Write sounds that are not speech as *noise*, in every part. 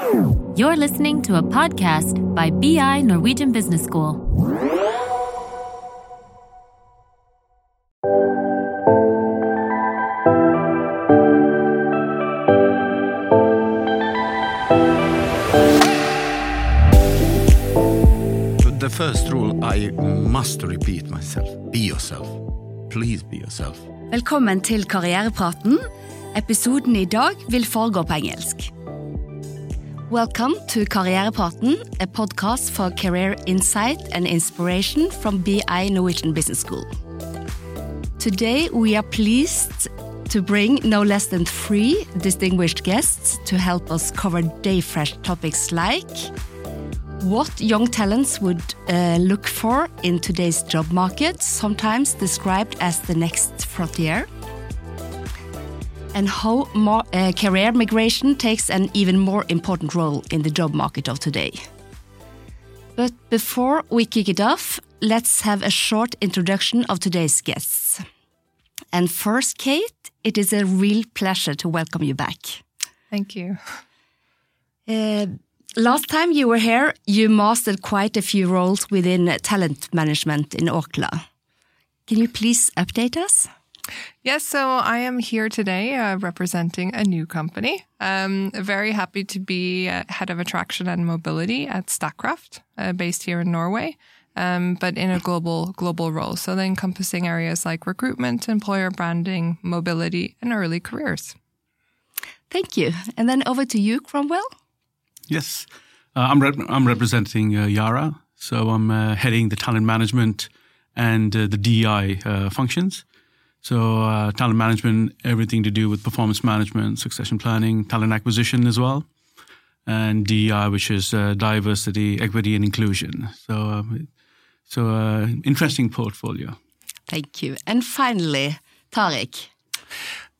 You're listening to a podcast by BI Norwegian Business School. The first rule I must repeat myself be yourself. Please be yourself. Velkommen til Karrierepraten. Episoden i dag vil foregå på engelsk. Welcome to Karrierepraten, a podcast for career insight and inspiration from BI Norwegian Business School. Today we are pleased to bring no less than three distinguished guests to help us cover day fresh topics like what young talents would uh, look for in today's job market, sometimes described as the next frontier, and how uh, career migration takes an even more important role in the job market of today. But before we kick it off, let's have a short introduction of today's guests. And first, Kate, it is a real pleasure to welcome you back. Thank you. Uh, last time you were here, you mastered quite a few roles within talent management in Orkla. Can you please update us? Yes, so I am here today uh, representing a new company. Um, very happy to be uh, head of attraction and mobility at Statkraft, uh, based here in Norway, um, but in a global global role. So then encompassing areas like recruitment, employer branding, mobility, and early careers. Thank you. And then over to you, Cromwell. Yes, uh, I'm rep- I'm representing uh, Yara, so I'm uh, heading the talent management and uh, the DI uh, functions. So uh, talent management, everything to do with performance management, succession planning, talent acquisition as well, and DI, which is uh, diversity, equity, and inclusion. So, um, so uh, interesting portfolio. Thank you. And finally, Tarek.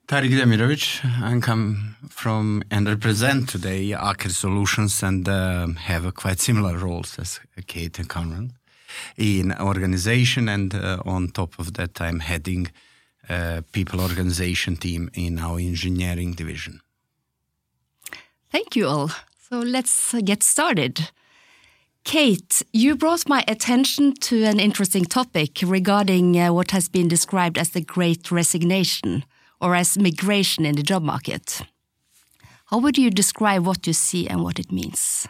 Tarek Demirovic, I come from and represent today Aker Solutions and uh, have quite similar roles as Kate and Conrad in organization and uh, on top of that I'm heading uh, people organization team in our engineering division. Thank you all. So let's get started. Kate, you brought my attention to an interesting topic regarding uh, what has been described as the great resignation or as migration in the job market. How would you describe what you see and what it means?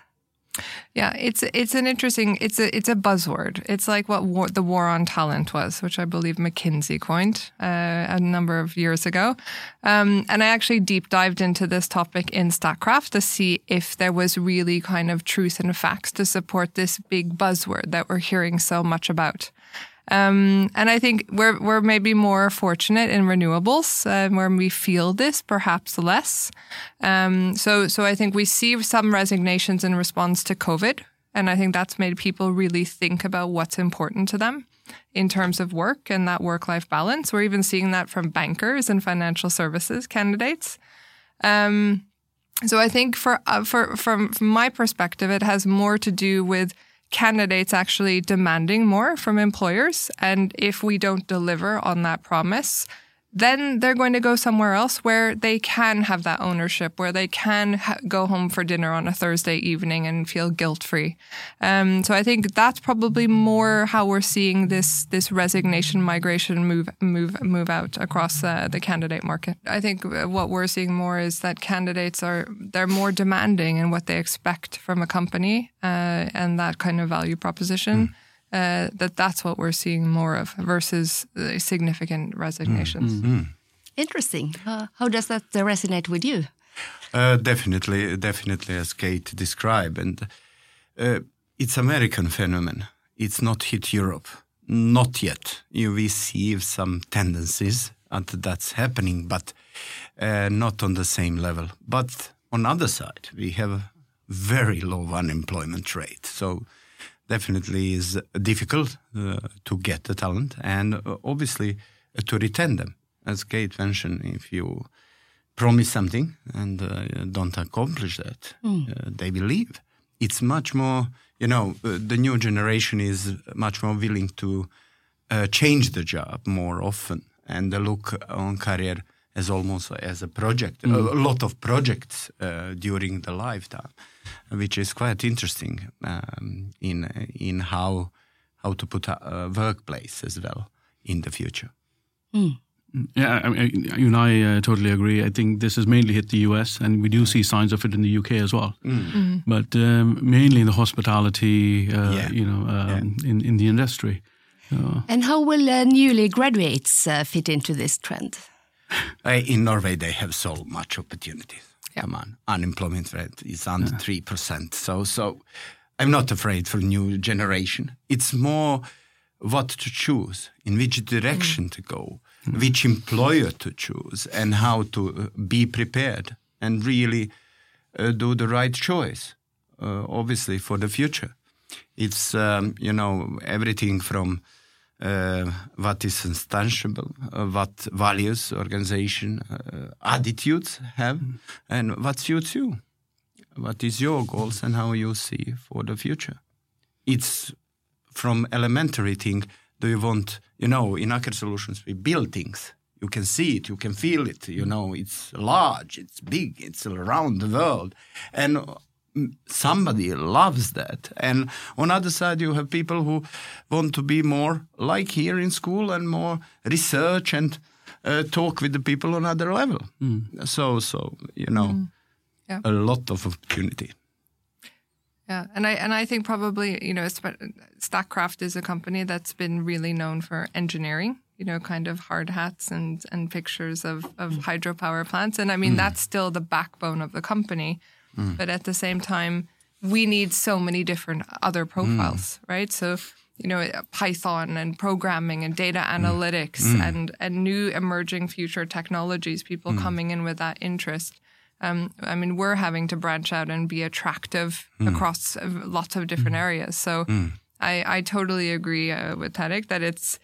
Yeah, it's it's an interesting it's a it's a buzzword. It's like what war, the war on talent was, which I believe McKinsey coined uh, a number of years ago. Um, and I actually deep dived into this topic in Statkraft to see if there was really kind of truth and facts to support this big buzzword that we're hearing so much about. Um, and I think we're we're maybe more fortunate in renewables uh, where we feel this perhaps less. Um, so so I think we see some resignations in response to COVID, and I think that's made people really think about what's important to them in terms of work and that work life balance. We're even seeing that from bankers and financial services candidates. Um, so I think for uh, for from, from my perspective, it has more to do with candidates actually demanding more from employers. And if we don't deliver on that promise, then they're going to go somewhere else where they can have that ownership, where they can ha- go home for dinner on a Thursday evening and feel guilt free. Um, so I think that's probably more how we're seeing this this resignation migration move move move out across uh, the candidate market. I think uh, what we're seeing more is that candidates are they're more demanding in what they expect from a company uh, and that kind of value proposition. Mm uh, that that's what we're seeing more of versus significant resignations. Mm -hmm. Interesting. Uh, how does that resonate with you? Uh, definitely, definitely, as Kate described, and uh, it's American phenomenon. It's not hit Europe, not yet. You we see some tendencies and that's happening, but uh, not on the same level. But on other side, we have very low unemployment rate, so definitely is difficult uh, to get the talent and uh, obviously uh, to retain them. As Kate mentioned, if you promise something and uh, don't accomplish that, mm. they will leave. It's much more, you know, the new generation is much more willing to change the job more often and look on career as almost as a project, a lot of projects uh, during the lifetime, which is quite interesting um, in in how how to put a, a workplace as well in the future. Yeah, I mean, you and I uh, totally agree. I think this has mainly hit the US, and we do see signs of it in the UK as well. But um, mainly in the hospitality, uh, Yeah. you know, um, in in the industry. Uh, And how will uh, newly graduates uh, fit into this trend? Uh, in Norway, they have so much opportunities. Come on, unemployment rate is under three percent. So, so I'm not afraid for new generation. It's more what to choose, in which direction to go, which employer to choose, and how to uh, be prepared and really uh, do the right choice. Uh, obviously, for the future, it's um, you know everything from what is instangible, uh, what values organization uh, attitudes have, and what suits you. What is your goals and how you see for the future? It's from elementary thing. Do you want, you know, in Aker Solutions we build things. You can see it, you can feel it. You know, it's large, it's big, it's around the world, and somebody loves that. And on other side, you have people who want to be more like here in school and more research and uh, talk with the people on other level. Mm. So, so you know, mm. Yeah. a lot of opportunity. Yeah, and I and I think probably you know Statkraft is a company that's been really known for engineering. You know, kind of hard hats and and pictures of of mm. hydropower plants, and I mean that's still the backbone of the company. Mm. But at the same time, we need so many different other mm. profiles, right? So you know, Python and programming and data mm. analytics and and new emerging future technologies. People coming in with that interest. Um, I mean, we're having to branch out and be attractive across lots of different areas. So I, I totally agree uh, with Tarek that it's,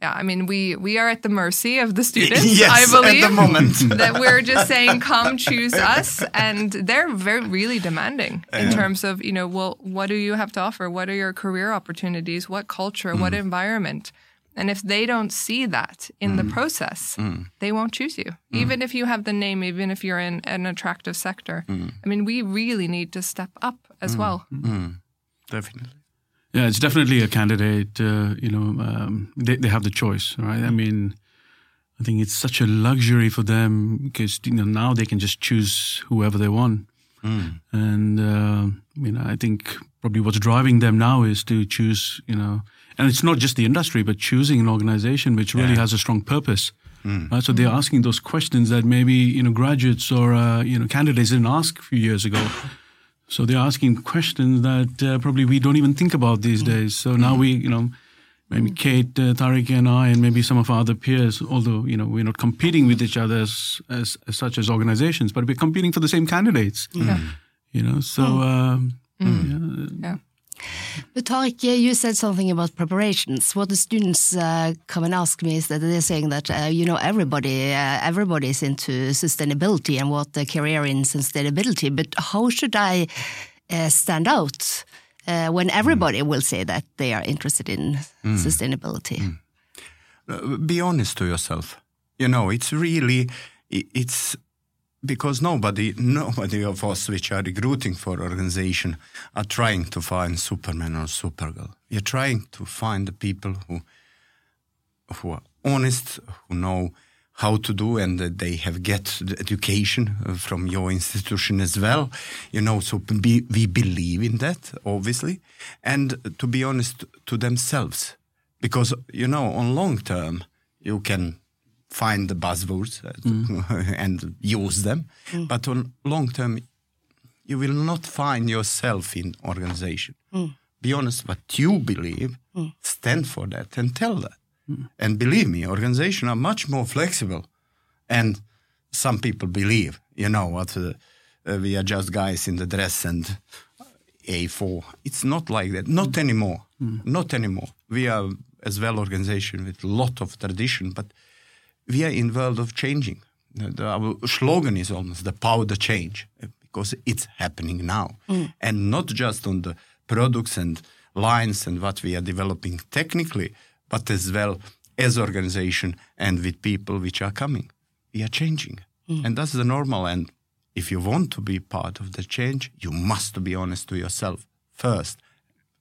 yeah, I mean, we, we are at the mercy of the students, *laughs* Yes, I at believe. the moment. *laughs* that we're just saying, come choose *laughs* us. And they're very, really demanding in terms of, you know, well, what do you have to offer? What are your career opportunities? What culture? What mm. environment? And if they don't see that in the mm. process, mm. they won't choose you. Even if you have the name, even if you're in an attractive sector. I mean, we really need to step up as well. Definitely. Yeah, it's definitely a candidate. Uh, you know, um, they they have the choice, right? I mean, I think it's such a luxury for them because you know now they can just choose whoever they want, and uh, you know I think probably what's driving them now is to choose, you know, and it's not just the industry, but choosing an organization which really has a strong purpose. Right? So they're asking those questions that maybe you know graduates or uh, you know candidates didn't ask a few years ago. So they're asking questions that uh, probably we don't even think about these days. So now we, you know, maybe Kate, uh, Tariq, and I, and maybe some of our other peers, although you know we're not competing with each other as, as, as such as organizations, but we're competing for the same candidates. Yeah, You know, so um, yeah, Yeah. But Tariq, uh, you said something about preparations. What the students uh, come and ask me is that they're saying that uh, you know everybody uh, everybody is into sustainability and what the career in sustainability. But how should I stand out when everybody will say that they are interested in sustainability? Uh, be honest to yourself. You know, it's really, it's because nobody, *laughs* nobody of us which are recruiting for organization are trying to find Superman or Supergirl. You're trying to find the people who, who are honest, who know how to do, and that they have get the education uh, from your institution as well. You know, so be, we believe in that, obviously, and to be honest to themselves because you know on long term you can find the buzzwords uh, mm. *laughs* and use them. Mm. But on long term you will not find yourself in organization. Mm. Be honest what you believe stand for that and tell that. And believe me organizations are much more flexible. And some people believe you know what uh, uh, we are just guys in the dress and a4. It's not like that. Not anymore. Not anymore. We are as well organization with a lot of tradition, but we are in world of changing. The- our slogan is almost the power to change uh, because it's happening now, and not just on the products and lines and what we are developing technically, but as well as organization and with people which are coming. we are changing. And that's the normal. And if you want to be part of the change, you must be honest to yourself first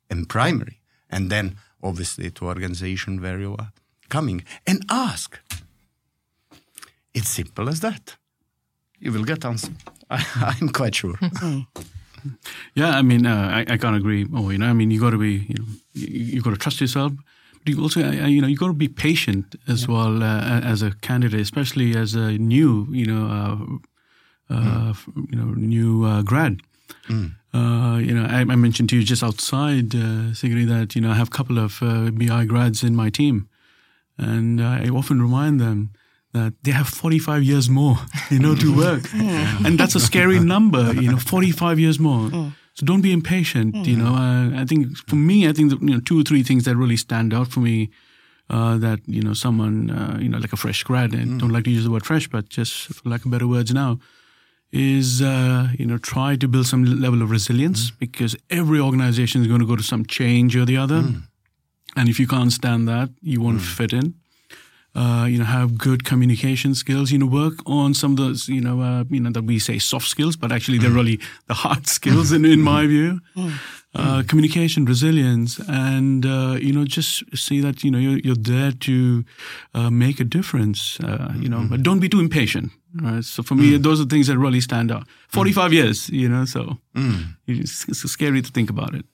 and primary. And then obviously to organization where you are coming and ask. It's simple as that. You will get answer. *laughs* I, I'm quite sure. *laughs* Yeah, I mean, uh, I, I can't agree more. You know, I mean, you got to be, you know, you, you got to trust yourself. But you also, uh, you know, you got to be patient as well uh, as a candidate, especially as a new, you know, uh, uh, you know, new uh, grad. Uh, you know, I, I mentioned to you just outside, uh, Sigrid, that you know I have a couple of uh, BI grads in my team, and I often remind them that they have 45 years more, you know, to work, *laughs* and that's a scary *laughs* number, you know, 45 years more. So don't be impatient, you know. Uh, I think for me, I think that, you know two or three things that really stand out for me. Uh, that you know, someone uh, you know, like a fresh grad, and don't like to use the word fresh, but just for lack of better words now, is uh, you know try to build some level of resilience because every organization is going to go to some change or the other, and if you can't stand that, you won't fit in. Uh, you know, have good communication skills. You know, work on some of those. You know, uh, you know that we say soft skills, but actually they're really the hard skills in in my view. Uh, communication, resilience, and uh, you know, just see that you know you're, you're there to uh, make a difference. Uh, you know, but don't be too impatient. Right? So for me, those are things that really stand out. Forty-five years, you know, so it's, it's scary to think about it.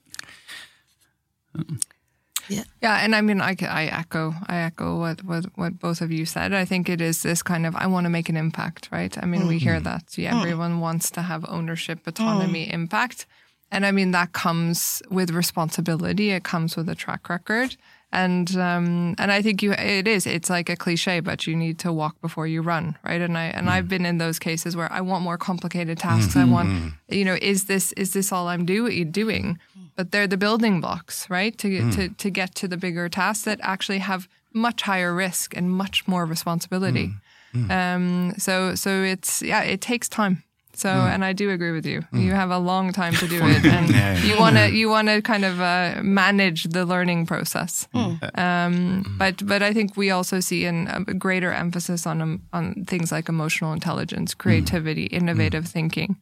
Yeah, Yeah, and I mean, I, I echo, I echo what, what what both of you said. I think it is this kind of I want to make an impact, right? I mean, we hear mm. that yeah, mm. everyone wants to have ownership, autonomy, mm. impact, and I mean that comes with responsibility. It comes with a track record, and um, and I think you it is. It's like a cliche, but you need to walk before you run, right? And I and I've been in those cases where I want more complicated tasks. I *laughs* want, you know, is this is this all I'm do- doing? But they're the building blocks, right? To get to mm. to get to the bigger tasks that actually have much higher risk and much more responsibility. Mm. Mm. Um, so so it's yeah, it takes time. So mm. and I do agree with you. Mm. You have a long time to do *laughs* it, and you want to you want to kind of uh, manage the learning process. Mm. Uh, um, mm-hmm. but but I think we also see an, a greater emphasis on um, on things like emotional intelligence, creativity, innovative thinking.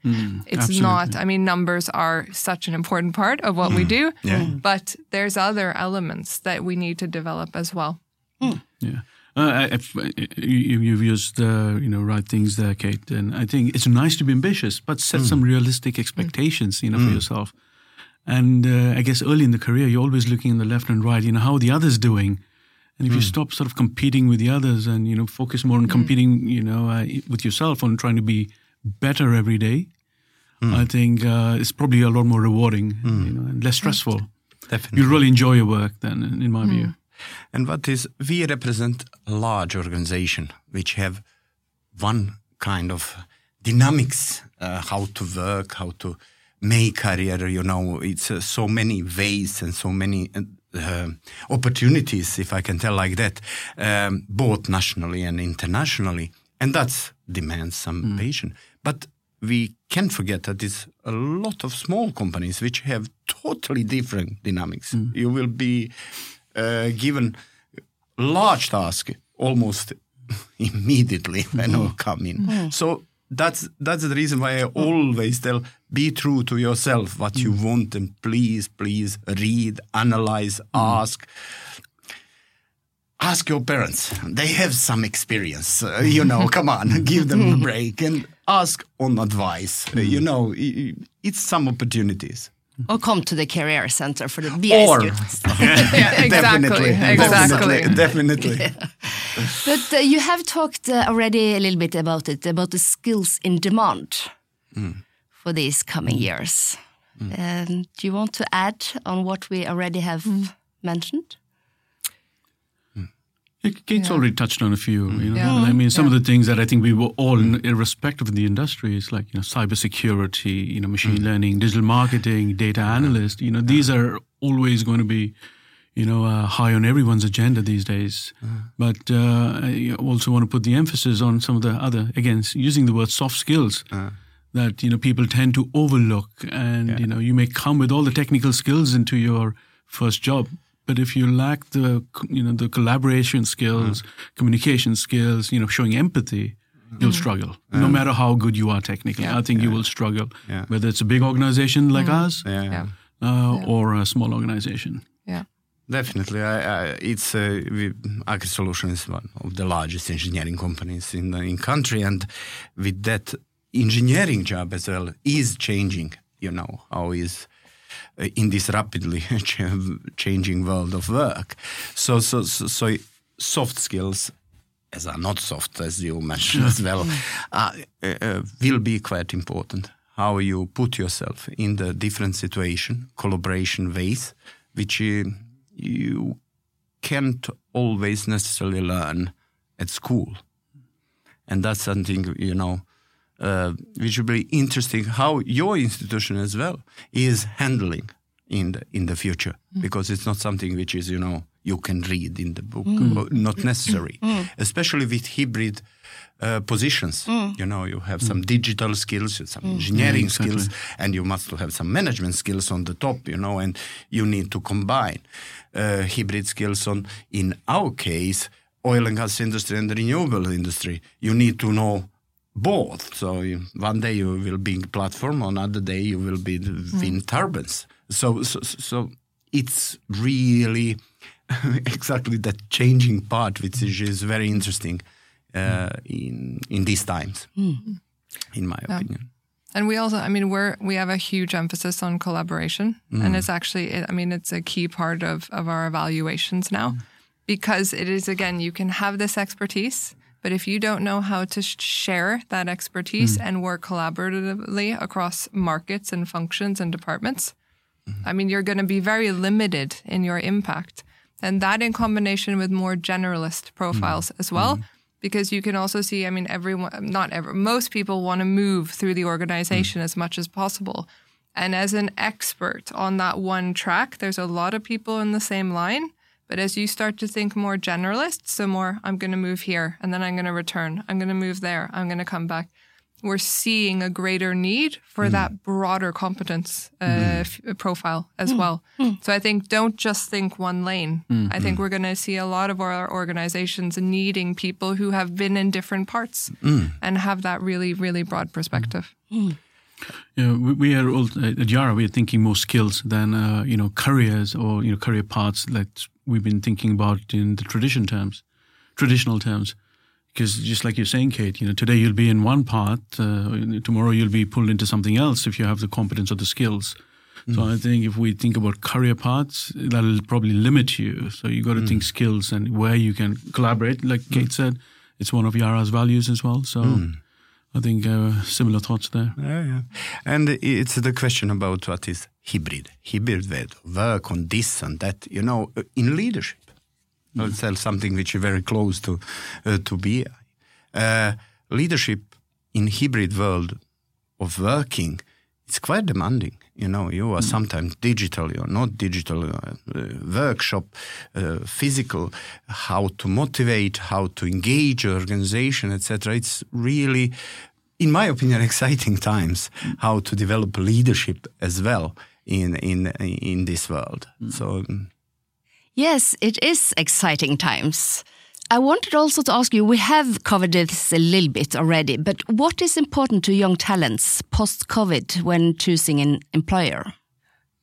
It's not. I mean, numbers are such an important part of what we do, yeah. but there's other elements that we need to develop as well. Yeah. Uh, I, I've- you, you've used the you know right things there, Kate, and I think it's nice to be ambitious, but set some realistic expectations, you know, for yourself. And uh, I guess early in the career, you're always looking in the left and right, you know, how are the others doing? And if you stop sort of competing with the others and you know focus more on competing, you know, uh, with yourself on trying to be better every day, I think uh, it's probably a lot more rewarding, you know, and less stressful. Definitely. You really enjoy your work then, in, in my view. And what is we represent large organization which have one kind of dynamics, uh, how to work, how to make career. You know, it's uh, so many ways and so many uh, uh, opportunities, if I can tell like that, um, both nationally and internationally, and that demands some patience. But we can't forget that it's a lot of small companies which have totally different dynamics. You will be Uh, given large task almost *laughs* immediately when mm-hmm. you come in. Mm-hmm. So that's that's the reason why I always tell be true to yourself what you mm-hmm. want and please please read analyze ask. Ask your parents. They have some experience uh, you *laughs* know come on *laughs* give them a break and ask on advice. Uh, you know it's some opportunities Or come to the career center for the BI or. *laughs* Yeah, exactly, definitely exactly. definitely, definitely. *laughs* But uh, you have talked uh, already a little bit about it, about the skills in demand for these coming years. Um, do you want to add on what we already have mentioned? Yeah, Kate's already touched on a few. You know, Yeah. I mean, some of the things that I think we were all, irrespective of the industry, is like you know, cybersecurity, you know, machine learning, digital marketing, data analyst. You know, these are always going to be, you know, uh, high on everyone's agenda these days. But uh, I also want to put the emphasis on some of the other, again, using the word soft skills. That you know people tend to overlook, and you know you may come with all the technical skills into your first job, but if you lack the you know the collaboration skills, communication skills, you know showing empathy, you'll struggle. No matter how good you are technically, Yeah. I think you will struggle. Yeah. Whether it's a big organization like us Yeah, Yeah. uh, or a small organization. Yeah. definitely. I, I, it's uh, we, Aker Solution is one of the largest engineering companies in the in country, and with that engineering job as well is changing. You know how is uh, in this rapidly changing world of work. So so so, so soft skills. As are not soft, as you mentioned as well, *laughs* uh, uh, uh, will be quite important. How you put yourself in the different situation, collaboration ways, which uh, you can't always necessarily learn at school. And that's something, you know, uh, which will be interesting how your institution as well is handling in the, in the future, mm. because it's not something which is, you know, you can read in the book, mm. or not necessary, mm. especially with hybrid uh, positions. You know, you have some digital skills, some engineering skills, and you must have some management skills on the top. You know, and you need to combine uh, hybrid skills on. In our case, oil and gas industry and the renewable industry, you need to know both. So you, one day you will be platform, another day you will be the mm. wind turbines. So, so, so it's really *laughs* exactly that changing part, which is, is very interesting uh, mm. in in these times, mm. in my opinion. And we also, I mean, we're we have a huge emphasis on collaboration, and it's actually, I mean, it's a key part of of our evaluations now, because it is again, you can have this expertise, but if you don't know how to share that expertise mm. and work collaboratively across markets and functions and departments, mm-hmm. I mean, you're going to be very limited in your impact, and that in combination with more generalist profiles mm. as well mm-hmm. because you can also see, I mean, everyone, not ever, most people want to move through the organization mm. as much as possible. And as an expert on that one track, there's a lot of people in the same line. But as you start to think more generalist, so more, I'm going to move here and then I'm going to return, I'm going to move there, I'm going to come back. We're seeing a greater need for mm. that broader competence uh, mm. f- uh, profile as mm. well. So I think don't just think one lane. I think we're going to see a lot of our organizations needing people who have been in different parts and have that really, really broad perspective. Yeah, we, we are all, uh, at Yara. We are thinking more skills than uh, you know careers or you know career paths that we've been thinking about in the tradition terms, traditional terms. Because just like you're saying, Kate, you know, today you'll be in one path, uh, tomorrow you'll be pulled into something else if you have the competence or the skills. So mm. I think if we think about career paths, that'll probably limit you. So you got to mm. think skills and where you can collaborate. Like mm. Kate said, it's one of Yara's values as well. So I think uh, similar thoughts there. Yeah, yeah. And it's the question about what is hybrid, hybrid to work on this and that, you know, uh, in leadership. I'll tell something which is very close to uh, to BI. Uh, leadership in hybrid world of working, it's quite demanding. You know, you are sometimes digital, you're not digital. Uh, workshop, uh, physical, how to motivate, how to engage your organization, etc. It's really, in my opinion, *laughs* exciting times how to develop leadership as well in in in this world. So. mm, Yes, it is exciting times. I wanted also to ask you we have covered this a little bit already, but what is important to young talents post COVID when choosing an employer?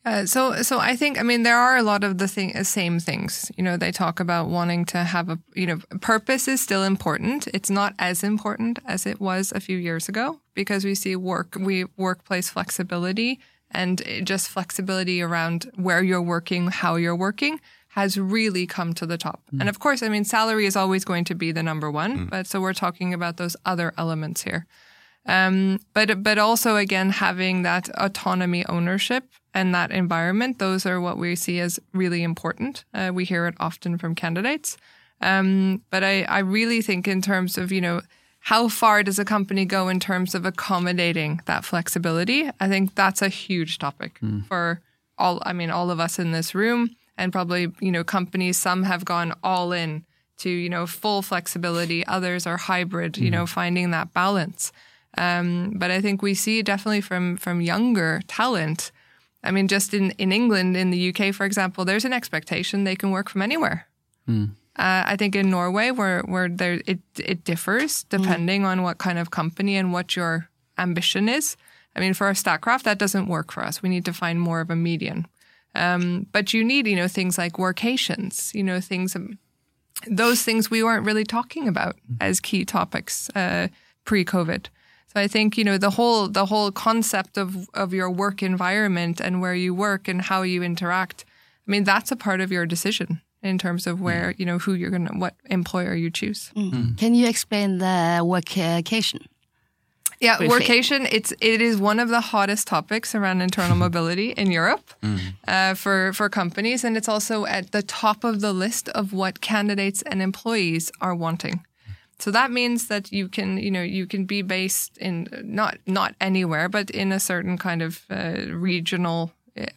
Uh, so, so I think, I mean, there are a lot of the thing, uh, same things. You know, they talk about wanting to have a, you know, purpose is still important. It's not as important as it was a few years ago because we see work, we workplace flexibility and just flexibility around where you're working, how you're working has really come to the top. And of course, I mean, salary is always going to be the number one, but so we're talking about those other elements here. Um, but but also again having that autonomy, ownership, and that environment. Those are what we see as really important. Uh, we hear it often from candidates. Um, but I, I really think in terms of you know how far does a company go in terms of accommodating that flexibility? I think that's a huge topic for all. I mean, all of us in this room, and probably you know companies. Some have gone all in to you know full flexibility. Others are hybrid. You know, finding that balance. Um, but I think we see definitely from from younger talent. I mean, just in, in England, in the UK, for example, there's an expectation they can work from anywhere. Uh, I think in Norway, where where there it it differs depending on what kind of company and what your ambition is. I mean, for our Statkraft, that doesn't work for us. We need to find more of a median. Um, but you need, you know, things like workations, you know, things, um, those things we weren't really talking about as key topics uh, pre-COVID. So I think you know the whole the whole concept of of your work environment and where you work and how you interact. I mean, that's a part of your decision in terms of where you know who you're gonna what employer you choose. Can you explain the workation? Yeah, Briefly. workation. It's it is one of the hottest topics around internal *laughs* mobility in Europe uh, for for companies, and it's also at the top of the list of what candidates and employees are wanting. So that means that you can you know you can be based in not not anywhere, but in a certain kind of uh, regional.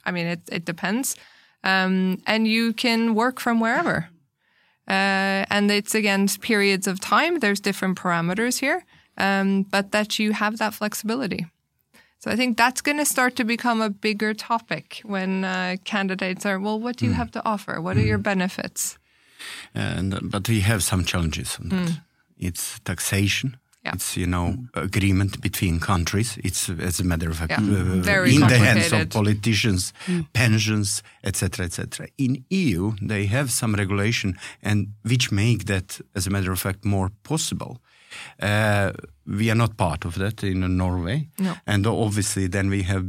I mean, it it depends, um, and you can work from wherever. Uh, and it's again periods of time. There's different parameters here, um, but that you have that flexibility. So I think that's going to start to become a bigger topic when uh, candidates are, well, what do you have to offer? What are your benefits? and but we have some challenges on that. It's taxation. Yeah. It's you know agreement between countries. It's as a matter of fact Yeah. uh, Very in the hands of politicians, pensions, etc., etc. In EU, they have some regulation and which make that, as a matter of fact, more possible. Uh, we are not part of that in Norway, No. and obviously then we have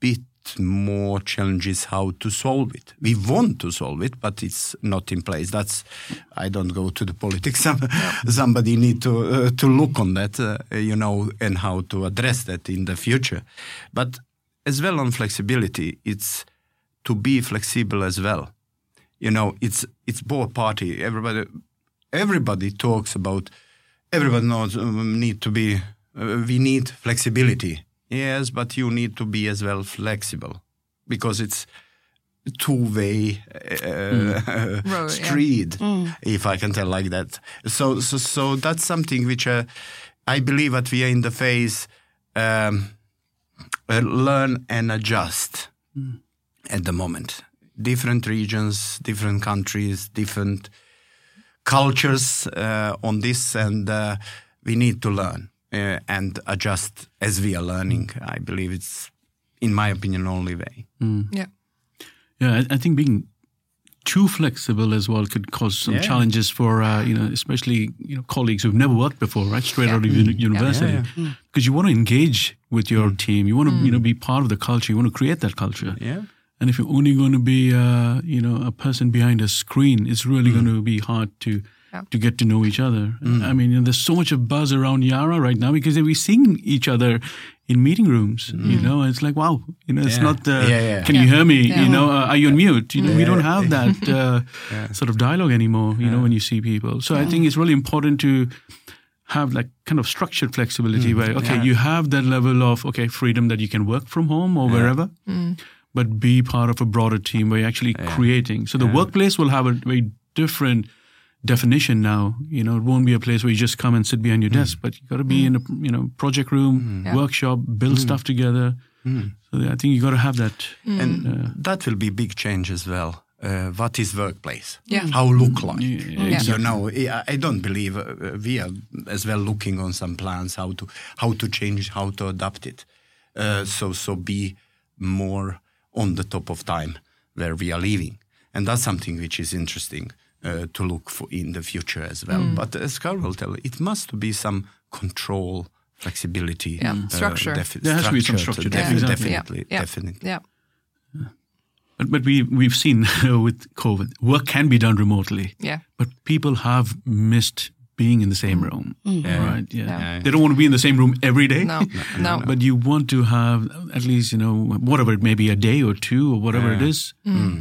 bit more challenges how to solve it. We want to solve it, but it's not in place. That's I don't go to the politics. *laughs* Some, Somebody need to uh, to look on that, uh, you know, and how to address that in the future. But as well on flexibility, it's to be flexible as well. You know, it's it's both party. Everybody everybody talks about. Everybody knows um, need to be. Uh, we need flexibility. Yes, but you need to be as well flexible because it's two-way uh, *laughs* Road, yeah. street, if I can tell like that. So, so, so that's something which uh, I believe that we are in the phase um, uh, learn and adjust at the moment. Different regions, different countries, different cultures uh, on this, and uh, we need to learn uh, and adjust as we are learning. I believe it's, in my opinion, only way. Yeah. Yeah, I, I think being too flexible as well could cause some Yeah. challenges for uh, you know, especially you know colleagues who've never worked before, right? Straight out of uni- university, because you want to engage with your team, you want to you know be part of the culture, you want to create that culture. Yeah. And if you're only going to be, uh, you know, a person behind a screen, it's really going to be hard to Yeah. to get to know each other. I mean, you know, there's so much of buzz around Yara right now because we're seeing each other in meeting rooms. You know, it's like wow, you know, it's Yeah. not. Uh, Yeah, yeah. Can you hear me? Yeah. You know, uh, are you on mute? You know, we don't have that *laughs* uh, sort of dialogue anymore. You know, when you see people. So I think it's really important to have like kind of structured flexibility where okay Yeah. you have that level of okay freedom that you can work from home or wherever but be part of a broader team where you're actually creating so the workplace will have a very different definition now you know it won't be a place where you just come and sit behind your desk but you got to be in a you know project room workshop build stuff together so i think you got to have that And that will be big change as well. Uh, what is workplace? Yeah. How look like? Yeah, You know, I I don't believe uh, we are as well looking on some plans how to how to change, how to adapt it. Uh, so so be more on the top of time where we are living, and that's something which is interesting uh, to look for in the future as well. Mm. But as Carl will tell, it must be some control, flexibility, Yeah. Uh, structure. defi- There has to be some structure, structure, defi- exactly. definitely, yeah. definitely. Yeah. but, but we we've seen *laughs* with covid work can be done remotely Yeah. but people have missed being in the same mm. room mm. right yeah. Yeah. they don't want to be in the same room every day No. No. but you want to have at least you know whatever it may be a day or two or whatever it is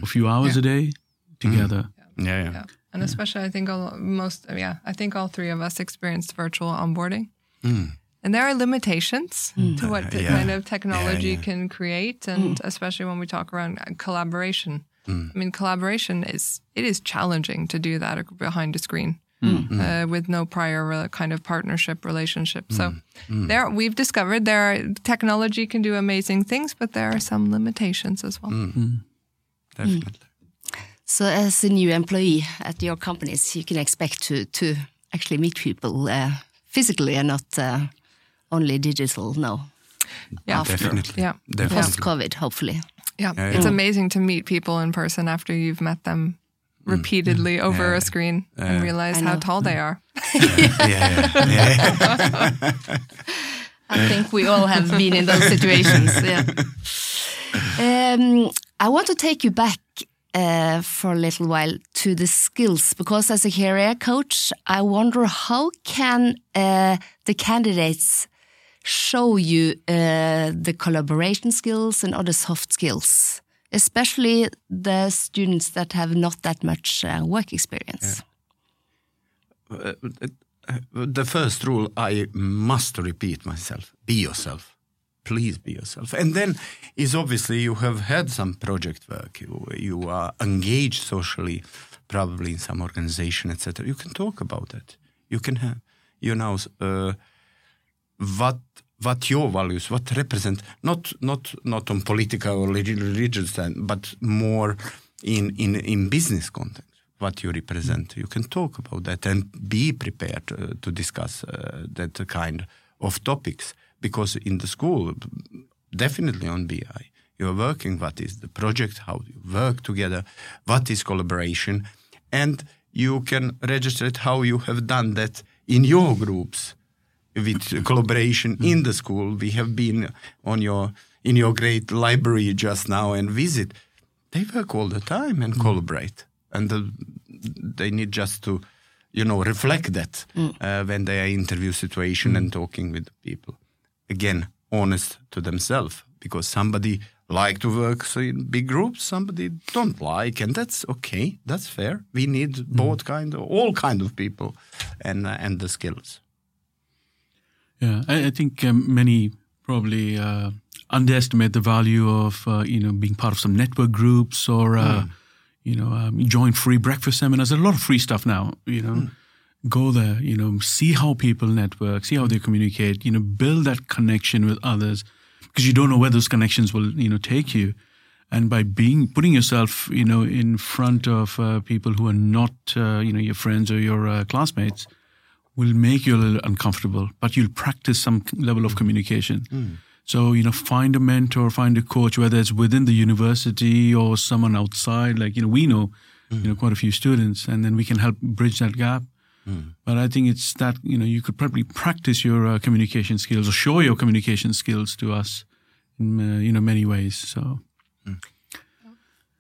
a few hours a day together Yeah, yeah. Yeah. And especially, I think all, most, yeah, I think all three of us experienced virtual onboarding. Mm. And there are limitations mm. to what uh, the Yeah. kind of technology Yeah, yeah. can create, and mm. especially when we talk around uh, collaboration. I mean, collaboration is it is challenging to do that behind a screen uh, with no prior re- kind of partnership relationship. So there, we've discovered there are, technology can do amazing things, but there are some limitations as well. Definitely. So, as a new employee at your companies, you can expect to to actually meet people uh, physically and not uh, only digital. No, Yeah, Definitely. Yeah. Definitely. post COVID, hopefully. Yeah, Yeah, it's yeah. amazing to meet people in person after you've met them repeatedly over Yeah. a screen and realize how know. tall they are. yeah, yeah, yeah. *laughs* I think we all have been in those situations. Yeah. *laughs* Um, I want to take you back uh, for a little while to the skills because as a career coach, I wonder how can uh, the candidates show you uh, the collaboration skills and other soft skills, especially the students that have not that much uh, work experience. Uh, the first rule I must repeat myself be yourself. Please be yourself. And then is obviously you have had some project work, you, you are engaged socially, probably in some organization, etc. You can talk about it. You can have, you know, uh, what what your values, what represent not not not on political or religious stand, but more in in in business context. What you represent, you can talk about that and be prepared uh, to discuss uh, that kind of topics. Because in the school, definitely on BI, you are working. What is the project? How you work together? What is collaboration? And you can register it how you have done that in your groups with collaboration mm-hmm. in the school. We have been on your in your great library just now and visit. They work all the time and mm. collaborate, and the, they need just to, you know, reflect that mm. uh, when they are interview situation mm. and talking with people. Again, honest to themselves because somebody like to work so in big groups, somebody don't like, and that's okay. That's fair. We need both kind, of, all kind of people, and uh, and the skills. Yeah, I, I think um, many probably uh, underestimate the value of uh, you know being part of some network groups or uh, you know um, join free breakfast seminars. There's a lot of free stuff now. You know, go there. You know, see how people network, see how they communicate. You know, build that connection with others because you don't know where those connections will you know take you. And by being putting yourself, you know, in front of uh, people who are not, uh, you know, your friends or your uh, classmates, will make you a little uncomfortable, but you'll practice some level of communication. So, you know, find a mentor, find a coach, whether it's within the university or someone outside. Like, you know, we know, you know, quite a few students, and then we can help bridge that gap. But I think it's that, you know, you could probably practice your uh, communication skills or show your communication skills to us in, uh, you know, many ways. So,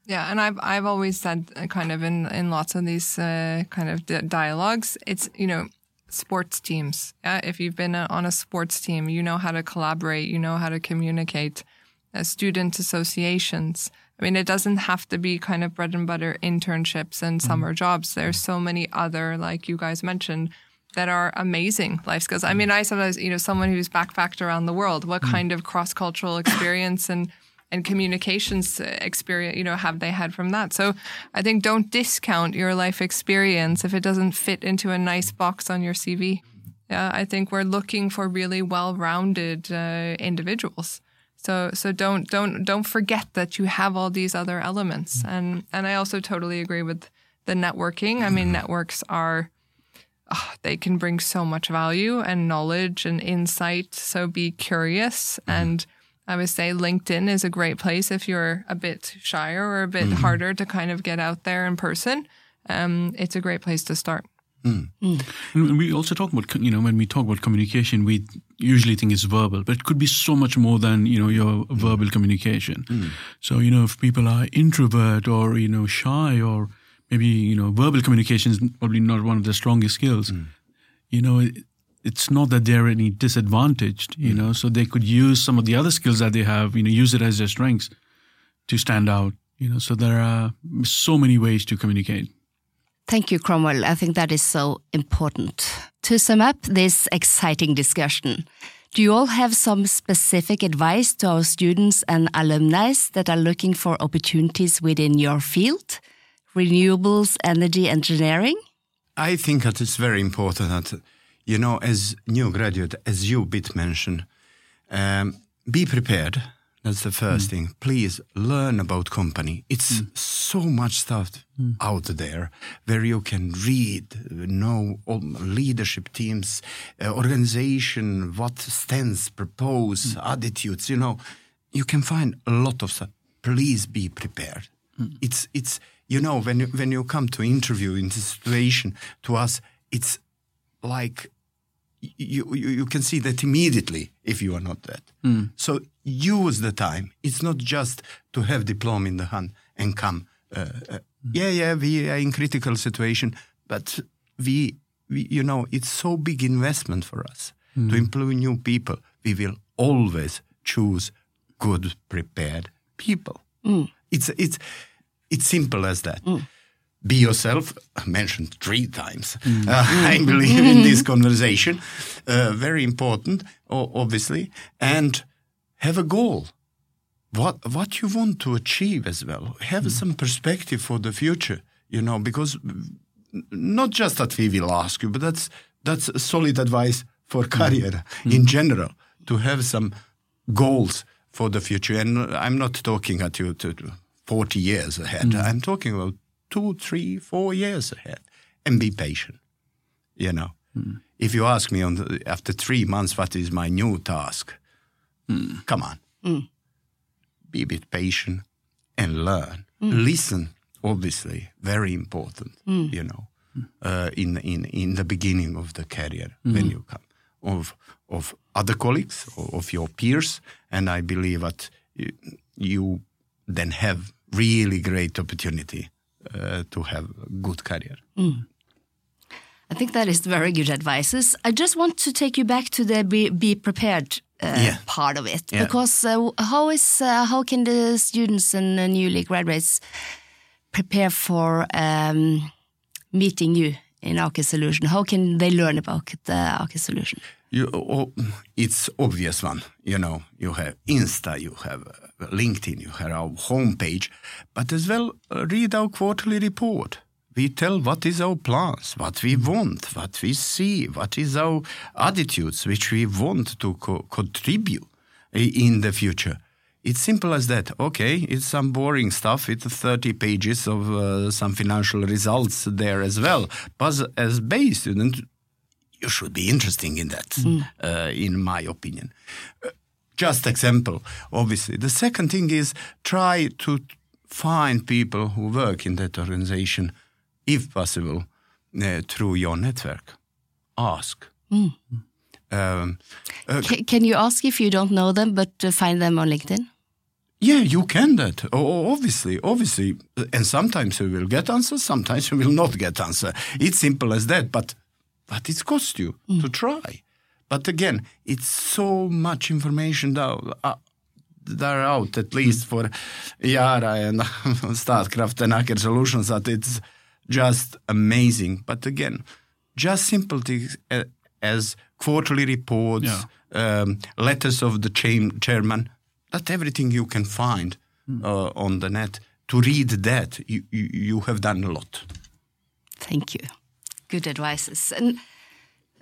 Yeah, and I've I've always said uh, kind of in in lots of these uh, kind of di- dialogues, it's you know sports teams. Yeah, if you've been uh, on a sports team, you know how to collaborate, you know how to communicate. Uh, student associations. I mean, it doesn't have to be kind of bread and butter internships and mm-hmm. summer jobs. There's so many other, like you guys mentioned, that are amazing life skills. I mean, mm-hmm. I sometimes, you know, someone who's backpacked around the world, what mm-hmm. kind of cross cultural experience and and communications experience, you know, have they had from that? So I think don't discount your life experience if it doesn't fit into a nice box on your CV. Yeah, I think we're looking for really well-rounded uh, individuals. So so don't don't don't forget that you have all these other elements. Mm. And and I also totally agree with the networking. I mean, mm-hmm. networks are oh, they can bring so much value and knowledge and insight. So be curious. Mm-hmm. And I would say LinkedIn is a great place if you're a bit shyer or a bit mm-hmm. harder to kind of get out there in person. Um, it's a great place to start. And we also talk about, you know, when we talk about communication, we usually think it's verbal, but it could be so much more than, you know, your verbal communication. So, you know, if people are introvert or, you know, shy or maybe, you know, verbal communication is probably not one of their strongest skills, you know, it's not that they're any disadvantaged, you know, so they could use some of the other skills that they have, you know, use it as their strengths to stand out, you know, so there are so many ways to communicate. Thank you, Cromwell. I think that is so important. To sum up this exciting discussion, do you all have some specific advice to our students and alumni that are looking for opportunities within your field, renewables, energy engineering? I think that it's very important that, you know, as new graduate, as you bit mentioned, um, be prepared That's the first mm. thing. Please learn about company. It's mm. so much stuff mm. out there where you can read, know all leadership teams, uh, organization, what stands, propose, attitudes. You know, you can find a lot of stuff. Please be prepared. It's it's you know when you, when you come to interview in this situation to us, it's like you, you you can see that immediately if you are not that. Hmm. So use the time. It's not just to have diploma in the hand and come. Uh, uh, hmm. Yeah, yeah, we are in critical situation, but we, we, you know, it's so big investment for us to hmm. employ new people. We will always choose good prepared people. It's it's it's simple as that be yourself mentioned three times uh, *laughs* i believe in this mm. conversation. Uh, very important obviously. And have a goal. What what you want to achieve as well. Have mm. some perspective for the future you know because not just that we will ask you but that's that's solid advice for mm. career in general to have some goals for the future. And i'm not talking at you to to 40 years ahead. I'm talking about two three four years ahead and be patient you know. Hmm. If you ask me on the, after three months what is my new task? Hmm. Come on. Hmm. Be a bit patient and learn. Listen, obviously, very important. You know, uh, in in in the beginning of the career when you come of of other colleagues or of your peers, and I believe that you, you then have really great opportunity uh, to have a good career. I think that is very good advices. I just want to take you back to the be, be prepared uh, Yeah. part of it Yeah. because uh, how is how can the students and newly graduates prepare for um, meeting you in Aker Solution? How can they learn about the Aker Solution? You, oh, it's obvious one. You know, you have Insta, you have uh, LinkedIn, you have our homepage, but as well uh, read our quarterly report. We tell what is our plans, what we want, what we see, what is our attitudes, which we want to co- contribute in the future. It's simple as that. Okay, it's some boring stuff. It's 30 pages of uh, some financial results there as well. But as base student, you should be interesting in that, uh, in my opinion. Uh, just example, obviously. The second thing is try to find people who work in that organization, if possible, uh, through your network. Ask. Um, uh, Ca can you ask if you don't know them, but uh, find them on LinkedIn? Yeah, you can that. Oh, obviously, obviously. And sometimes you will get answer, sometimes you will not get answer. It's simple as that, but but it's cost you to try. But again, it's so much information that uh, that are out, at least for Yara and *laughs* Statkraft and Aker Solutions, that it's just amazing. But again, just simple things uh, as quarterly reports, um, letters of the chain, chairman, that everything you can find uh, on the net. To read that, you, you, you have done a lot. Thank you. Good advices. And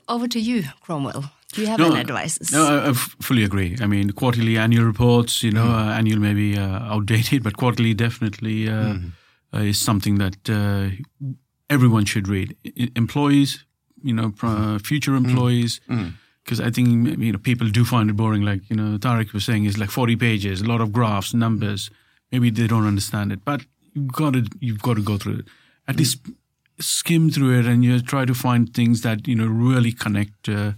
over to you, Cromwell. Do you have No, any advices? No, I, I f- fully agree. I mean, quarterly annual reports, you know, uh, annual maybe uh, outdated, but quarterly definitely uh, uh, is something that uh, everyone should read. I- employees, you know, pro- future employees, because I think you know people do find it boring. Like you know, Tarek was saying, it's like forty pages, a lot of graphs, numbers. Maybe they don't understand it, but you've got to you've got to go through it. At least skim through it and you try to find things that you know really connect uh,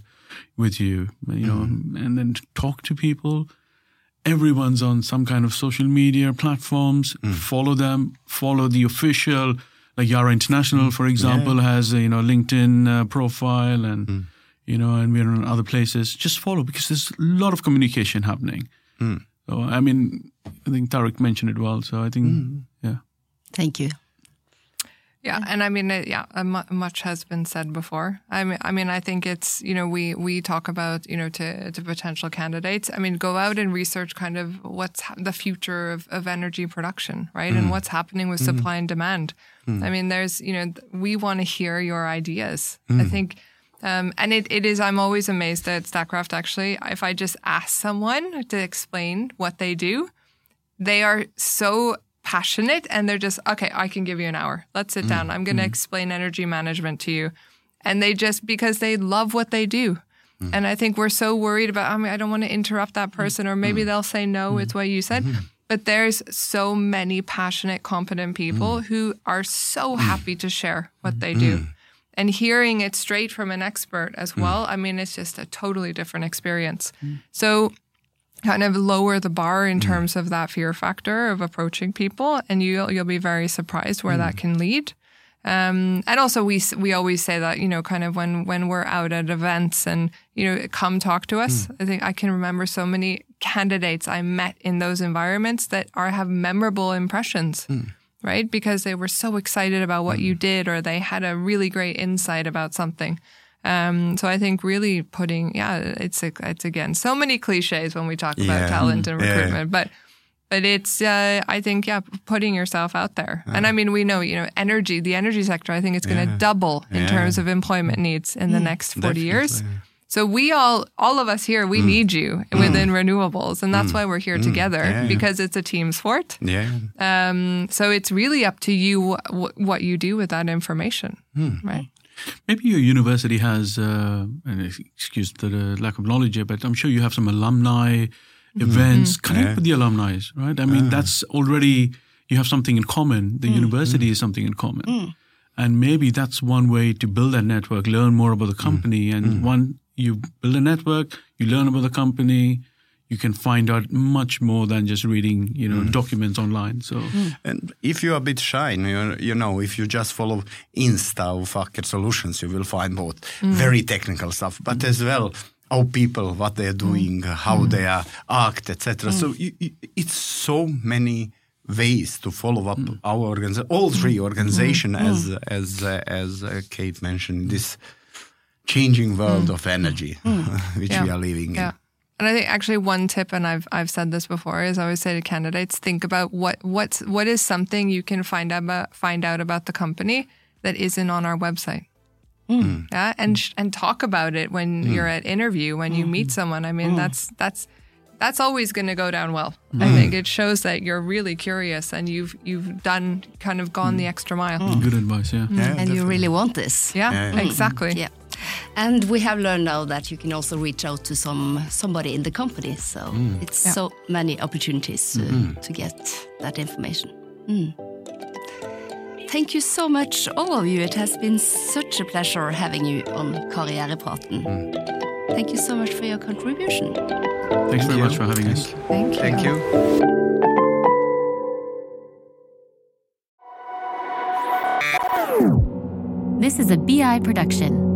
with you you know mm-hmm. and then talk to people. Everyone's on some kind of social media platforms. Mm. Follow them. Follow the official like yara international mm. for example has a you know linkedin uh, profile and mm. you know and we're on other places. Just follow because there's a lot of communication happening. So i mean i think tarek mentioned it well so i think yeah. Thank you. Yeah, mm-hmm. and I mean, uh, yeah, much has been said before. I mean, I mean, I think it's you know we we talk about you know to to potential candidates. I mean, go out and research kind of what's ha- the future of, of energy production, right, and mm. what's happening with mm-hmm. supply and demand. Mm. I mean, there's you know we want to hear your ideas. I mm. think Um, and it, it is, I'm always amazed at Statkraft actually. If I just ask someone to explain what they do, they are so passionate and they're just, okay, I can give you an hour. Let's sit down. I'm going to mm-hmm. explain energy management to you. And they just, because they love what they do. Mm-hmm. And I think we're so worried about, I mean, I don't want to interrupt that mm-hmm. person, or maybe they'll say, no, it's what you said. But there's so many passionate, competent people who are so happy to share what they do. And hearing it straight from an expert as well, I mean, it's just a totally different experience. Mm. So, kind of lower the bar in mm-hmm. terms of that fear factor of approaching people, and you'll you'll be very surprised where that mm. can lead. Um, and also, we we always say that you know, kind of when when we're out at events and you know, come talk to us. Mm. I think I can remember so many candidates I met in those environments that are have memorable impressions, mm. right? Because they were so excited about what you did, or they had a really great insight about something. Um, so I think really putting, yeah, it's it's again so many cliches when we talk about Yeah. talent and Yeah. recruitment, but but it's uh, I think yeah, putting yourself out there. And I mean, we know you know energy, the energy sector. I think it's going to Yeah. double in Yeah. terms of employment needs in the next forty years. So we all, all of us here, we need you within renewables, and that's why we're here together Yeah. because it's a team sport. Yeah. Um, so it's really up to you wh- what you do with that information, right? Maybe your university has, uh, excuse the lack of knowledge here, but I'm sure you have some alumni mm-hmm. events. Mm-hmm. Connect Yeah. with the alumni, right? I mean, that's already, you have something in common. The mm-hmm. university is something in common. Mm. And maybe that's one way to build that network, learn more about the mm. company. And mm. one, you build a network, you learn about the company, you can find out much more than just reading, you know, mm. documents online. So, mm. And if you're a bit shy, you, you know, if you just follow Insta or Facker Solutions, you will find both mm. very technical stuff, but as well how people, what they're doing, how they are act, etc. So you, you, it's so many ways to follow up our organization, all three organization, as as uh, as uh, Kate mentioned, this changing world of energy *laughs* which we are living Yeah. in. And I think actually one tip, and I've I've said this before, is I always say to candidates, think about what what's what is something you can find out about find out about the company that isn't on our website. Hmm. Hmm. Yeah, and sh- and talk about it when hmm. you're at interview, when you meet someone. I mean, that's that's that's always going to go down well. I think it shows that you're really curious and you've you've done kind of gone the extra mile. good advice, yeah. Yeah, and you really want this. Yeah, Yeah. exactly. Yeah. And we have learned now that you can also reach out to some somebody in the company. So it's Yeah. so many opportunities uh, to get that information. Mm. Thank you so much, all of you. It has been such a pleasure having you on Karrierepraten. Thank you so much for your contribution. Thanks very you. much for having us. Thank you. Thank you. This is a BI production.